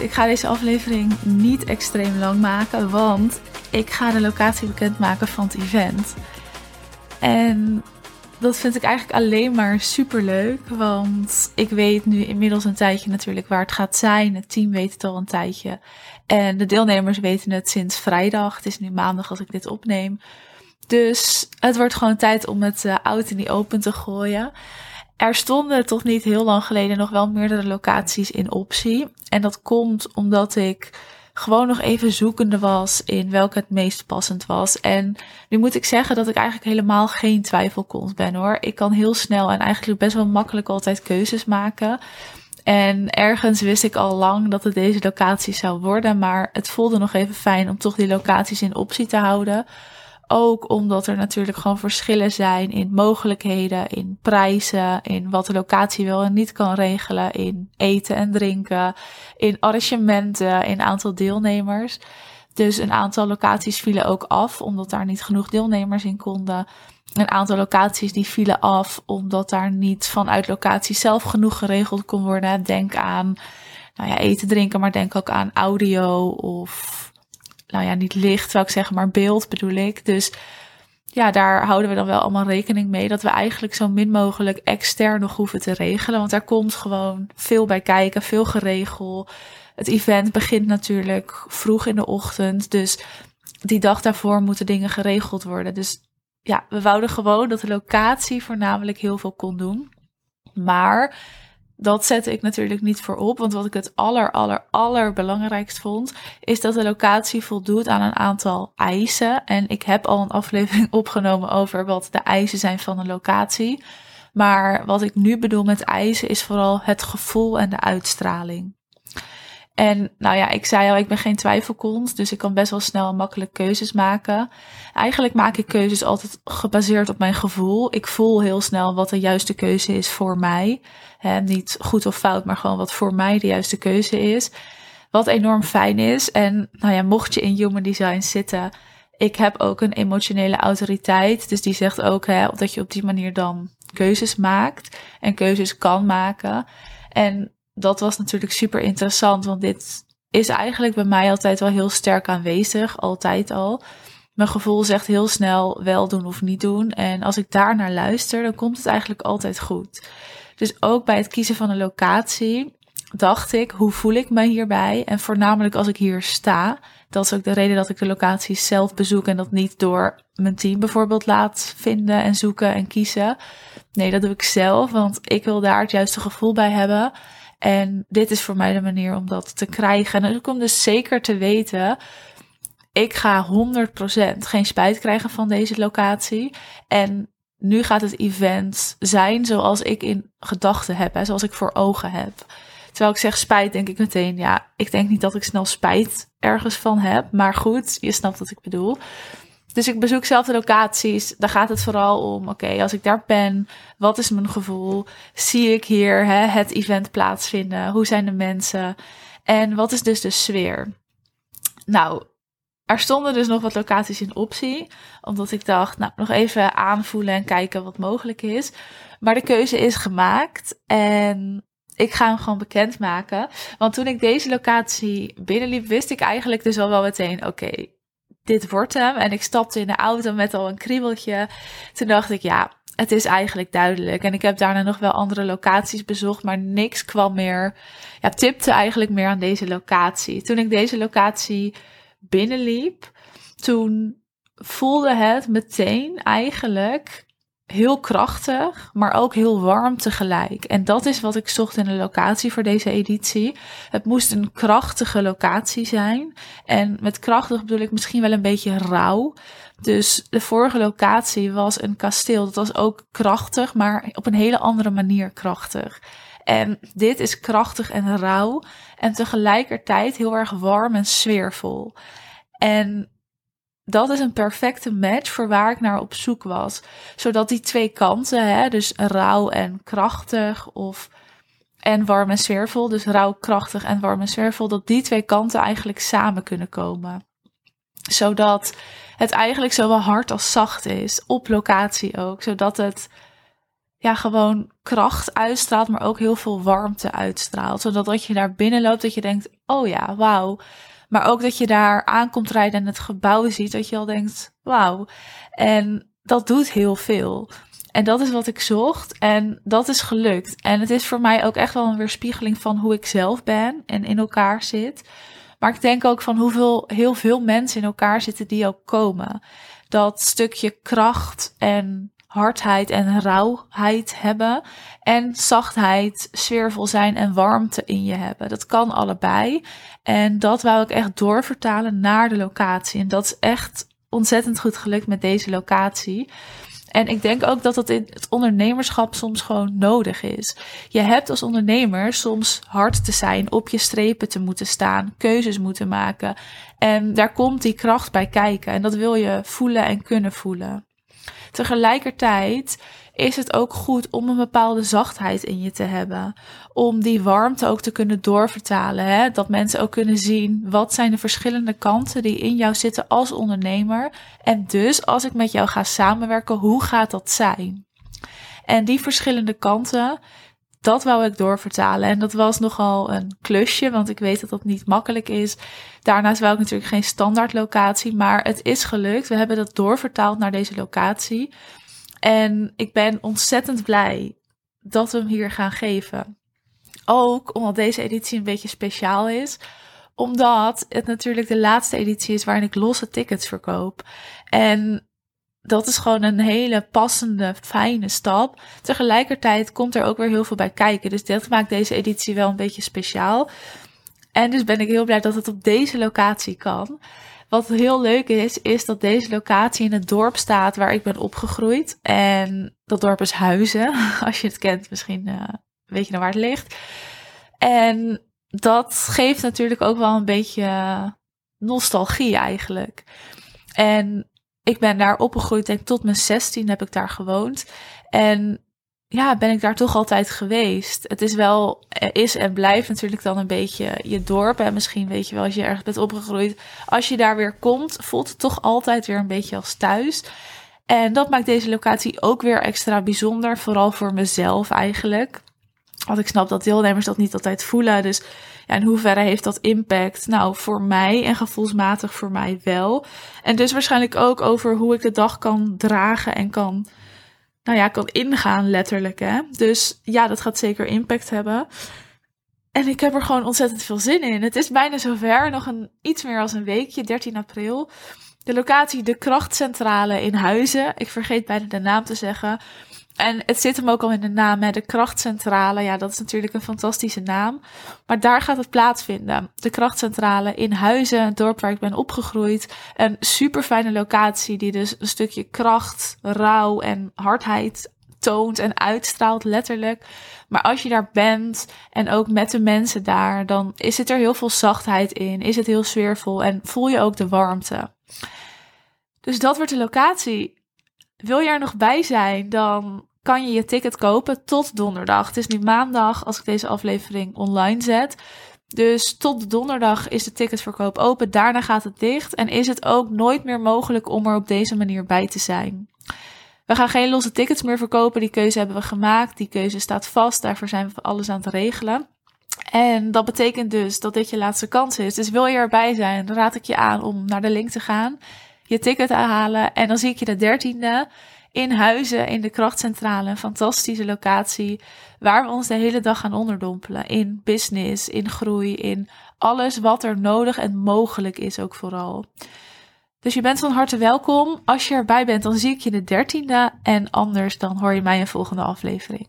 ik ga deze aflevering niet extreem lang maken, want ik ga de locatie bekendmaken van het event. En dat vind ik eigenlijk alleen maar super leuk, want ik weet nu inmiddels een tijdje natuurlijk waar het gaat zijn. Het team weet het al een tijdje. En de deelnemers weten het sinds vrijdag. Het is nu maandag als ik dit opneem. Dus het wordt gewoon tijd om het uh, oud in die open te gooien. Er stonden tot niet heel lang geleden nog wel meerdere locaties in optie. En dat komt omdat ik gewoon nog even zoekende was in welke het meest passend was. En nu moet ik zeggen dat ik eigenlijk helemaal geen twijfelkont ben hoor. Ik kan heel snel en eigenlijk best wel makkelijk altijd keuzes maken. En ergens wist ik al lang dat het deze locatie zou worden, maar het voelde nog even fijn om toch die locaties in optie te houden. Ook omdat er natuurlijk gewoon verschillen zijn in mogelijkheden, in prijzen, in wat de locatie wel en niet kan regelen, in eten en drinken, in arrangementen, in aantal deelnemers. Dus een aantal locaties vielen ook af, omdat daar niet genoeg deelnemers in konden. Een aantal locaties die vielen af, omdat daar niet vanuit locatie zelf genoeg geregeld kon worden. Denk aan nou ja, eten, drinken, maar denk ook aan audio of nou ja, niet licht zou ik zeggen, maar beeld bedoel ik. Dus ja, daar houden we dan wel allemaal rekening mee dat we eigenlijk zo min mogelijk extern nog hoeven te regelen. Want daar komt gewoon veel bij kijken, veel geregel. Het event begint natuurlijk vroeg in de ochtend. Dus die dag daarvoor moeten dingen geregeld worden. Dus ja, we wouden gewoon dat de locatie voornamelijk heel veel kon doen. Maar dat zette ik natuurlijk niet voor op. Want wat ik het aller, aller, allerbelangrijkst vond, is dat de locatie voldoet aan een aantal eisen. En ik heb al een aflevering opgenomen over wat de eisen zijn van een locatie. Maar wat ik nu bedoel met eisen is vooral het gevoel en de uitstraling. En nou ja, ik zei al, ik ben geen twijfelkont, dus ik kan best wel snel en makkelijk keuzes maken. Eigenlijk maak ik keuzes altijd gebaseerd op mijn gevoel. Ik voel heel snel wat de juiste keuze is voor mij. He, niet goed of fout, maar gewoon wat voor mij de juiste keuze is. Wat enorm fijn is. En nou ja, mocht je in human design zitten, ik heb ook een emotionele autoriteit. Dus die zegt ook hè, dat je op die manier dan keuzes maakt en keuzes kan maken. En dat was natuurlijk super interessant, want dit is eigenlijk bij mij altijd wel heel sterk aanwezig, altijd al. Mijn gevoel zegt heel snel wel doen of niet doen. En als ik daar naar luister, dan komt het eigenlijk altijd goed. Dus ook bij het kiezen van een locatie dacht ik, hoe voel ik me hierbij? En voornamelijk als ik hier sta. Dat is ook de reden dat ik de locatie zelf bezoek en dat niet door mijn team bijvoorbeeld laat vinden en zoeken en kiezen. Nee, dat doe ik zelf, want ik wil daar het juiste gevoel bij hebben. En dit is voor mij de manier om dat te krijgen. En ik kom dus zeker te weten, ik ga 100% geen spijt krijgen van deze locatie. En nu gaat het event zijn zoals ik in gedachten heb, hè, zoals ik voor ogen heb. Terwijl ik zeg spijt, denk ik meteen, ja, ik denk niet dat ik snel spijt ergens van heb. Maar goed, je snapt wat ik bedoel. Dus ik bezoek zelf de locaties. Daar gaat het vooral om, oké, als ik daar ben, wat is mijn gevoel? Zie ik hier hè, het event plaatsvinden? Hoe zijn de mensen? En wat is dus de sfeer? Nou, er stonden dus nog wat locaties in optie, omdat ik dacht, nou, nog even aanvoelen en kijken wat mogelijk is. Maar de keuze is gemaakt en ik ga hem gewoon bekendmaken. Want toen ik deze locatie binnenliep, wist ik eigenlijk dus al wel meteen, oké, dit wordt hem. En ik stapte in de auto met al een kriebeltje. Toen dacht ik, ja, het is eigenlijk duidelijk. En ik heb daarna nog wel andere locaties bezocht, maar niks kwam meer, ja, tipte eigenlijk meer aan deze locatie. Toen ik deze locatie binnenliep, toen voelde het meteen eigenlijk heel krachtig, maar ook heel warm tegelijk. En dat is wat ik zocht in een locatie voor deze editie. Het moest een krachtige locatie zijn. En met krachtig bedoel ik misschien wel een beetje rauw. Dus de vorige locatie was een kasteel. Dat was ook krachtig, maar op een hele andere manier krachtig. En dit is krachtig en rauw en tegelijkertijd heel erg warm en sfeervol. En dat is een perfecte match voor waar ik naar op zoek was. Zodat die twee kanten, hè, dus rauw en krachtig of en warm en sfeervol, dus rauw, krachtig en warm en sfeervol, dat die twee kanten eigenlijk samen kunnen komen. Zodat het eigenlijk zowel hard als zacht is, op locatie ook. Zodat het ja, gewoon kracht uitstraalt, maar ook heel veel warmte uitstraalt. Zodat als je daar binnen loopt, dat je denkt, oh ja, wauw. Maar ook dat je daar aankomt rijden en het gebouw ziet, dat je al denkt, wauw. En dat doet heel veel. En dat is wat ik zocht en dat is gelukt. En het is voor mij ook echt wel een weerspiegeling van hoe ik zelf ben en in elkaar zit. Maar ik denk ook van hoeveel heel veel mensen in elkaar zitten die ook komen. Dat stukje kracht en hardheid en rauwheid hebben. En zachtheid, sfeervol zijn en warmte in je hebben. Dat kan allebei. En dat wou ik echt doorvertalen naar de locatie. En dat is echt ontzettend goed gelukt met deze locatie. En ik denk ook dat dat in het ondernemerschap soms gewoon nodig is. Je hebt als ondernemer soms hard te zijn, op je strepen te moeten staan, keuzes moeten maken. En daar komt die kracht bij kijken. En dat wil je voelen en kunnen voelen. Tegelijkertijd is het ook goed om een bepaalde zachtheid in je te hebben. Om die warmte ook te kunnen doorvertalen. Hè? Dat mensen ook kunnen zien wat zijn de verschillende kanten die in jou zitten als ondernemer. En dus als ik met jou ga samenwerken, hoe gaat dat zijn? En die verschillende kanten, dat wou ik doorvertalen. En dat was nogal een klusje, want ik weet dat dat niet makkelijk is. Daarnaast wou ik natuurlijk geen standaard locatie, maar het is gelukt. We hebben dat doorvertaald naar deze locatie. En ik ben ontzettend blij dat we hem hier gaan geven. Ook omdat deze editie een beetje speciaal is omdat het natuurlijk de laatste editie is waarin ik losse tickets verkoop. En dat is gewoon een hele passende, fijne stap. Tegelijkertijd komt er ook weer heel veel bij kijken. Dus dat maakt deze editie wel een beetje speciaal. En dus ben ik heel blij dat het op deze locatie kan. Wat heel leuk is, is dat deze locatie in het dorp staat waar ik ben opgegroeid. En dat dorp is Huizen. Als je het kent, misschien uh, weet je nou waar het ligt. En dat geeft natuurlijk ook wel een beetje nostalgie eigenlijk. En ik ben daar opgegroeid, denk tot mijn 16 heb ik daar gewoond. En ja, ben ik daar toch altijd geweest. Het is wel, is en blijft natuurlijk dan een beetje je dorp. En misschien weet je wel, als je ergens bent opgegroeid. Als je daar weer komt, voelt het toch altijd weer een beetje als thuis. En dat maakt deze locatie ook weer extra bijzonder. Vooral voor mezelf eigenlijk. Want ik snap dat deelnemers dat niet altijd voelen. Dus ja, in hoeverre heeft dat impact? Nou, voor mij en gevoelsmatig voor mij wel. En dus waarschijnlijk ook over hoe ik de dag kan dragen en kan, nou ja, kan ingaan letterlijk. Hè? Dus ja, dat gaat zeker impact hebben. En ik heb er gewoon ontzettend veel zin in. Het is bijna zover, nog een, iets meer als een weekje, 13 april. De locatie De Krachtcentrale in Huizen. Ik vergeet bijna de naam te zeggen. En het zit hem ook al in de naam, de krachtcentrale. Ja, dat is natuurlijk een fantastische naam. Maar daar gaat het plaatsvinden. De krachtcentrale in Huizen, het dorp waar ik ben opgegroeid. Een super fijne locatie die dus een stukje kracht, rouw en hardheid toont en uitstraalt, letterlijk. Maar als je daar bent en ook met de mensen daar, dan is het er heel veel zachtheid in. Is het heel sfeervol en voel je ook de warmte. Dus dat wordt de locatie. Wil je er nog bij zijn, dan kan je je ticket kopen tot donderdag. Het is nu maandag als ik deze aflevering online zet. Dus tot donderdag is de ticketverkoop open. Daarna gaat het dicht. En is het ook nooit meer mogelijk om er op deze manier bij te zijn. We gaan geen losse tickets meer verkopen. Die keuze hebben we gemaakt. Die keuze staat vast. Daarvoor zijn we alles aan het regelen. En dat betekent dus dat dit je laatste kans is. Dus wil je erbij zijn, dan raad ik je aan om naar de link te gaan. Je ticket te halen. En dan zie ik je de dertiende in Huizen in de krachtcentrale. Een fantastische locatie waar we ons de hele dag gaan onderdompelen. In business, in groei, in alles wat er nodig en mogelijk is ook vooral. Dus je bent van harte welkom. Als je erbij bent, dan zie ik je de dertiende. En anders dan hoor je mij een volgende aflevering.